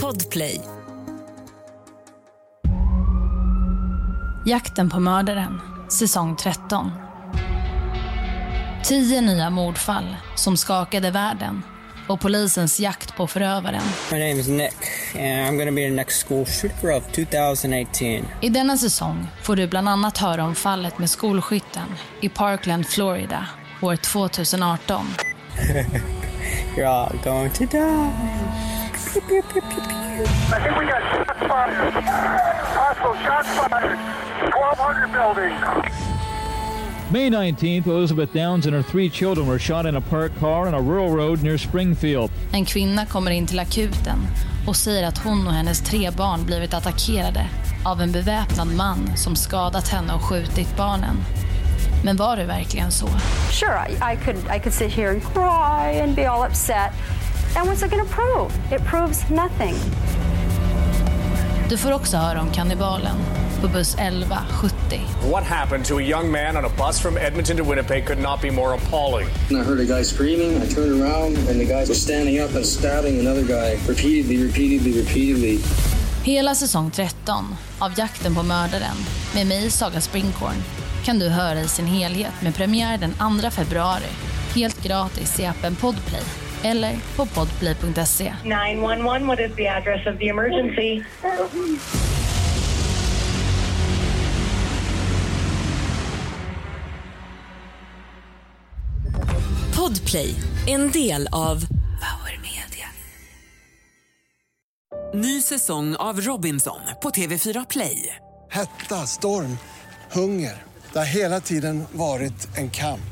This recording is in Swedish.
Podplay. Jakten på mördaren, säsong 13. Tio nya mordfall som skakade världen och polisens jakt på förövaren. My name is Nick, and I'm to be the next school shooter of 2018. I denna säsong får du bland annat höra om fallet med skolskytten i Parkland, Florida år 2018. You're all going to die. I think we got shots fired. Hostile shots fired. 1200 building. May 19th, Elizabeth Downs and her three children were shot in a parked car on a rural road near Springfield. En kvinna kommer in till akuten och säger att hon och hennes tre barn blivit attackerade av en beväpnad man som skadat henne och skjutit barnen. Men var det verkligen så? Sure, I, I could I could sit here and cry and be all upset. And what's it going to prove? It proves nothing. Du får också höra om kannibalen på buss 1170. What happened to a young man on a bus from Edmonton to Winnipeg could not be more appalling. And I heard a guy screaming. I turned around, and the guy was standing up and stabbing another guy repeatedly, repeatedly, repeatedly. Hela säsong 13 av Jakten på mördaren med mig, Saga Springhorn, kan du höra i sin helhet med premiär den 2 februari. Helt gratis i appen Podplay eller på podplay.se. 911, what is the address of the emergency? Podplay, en del av Power Media. Ny säsong av Robinson på TV4 Play. Hetta, storm, hunger. Det har hela tiden varit en kamp.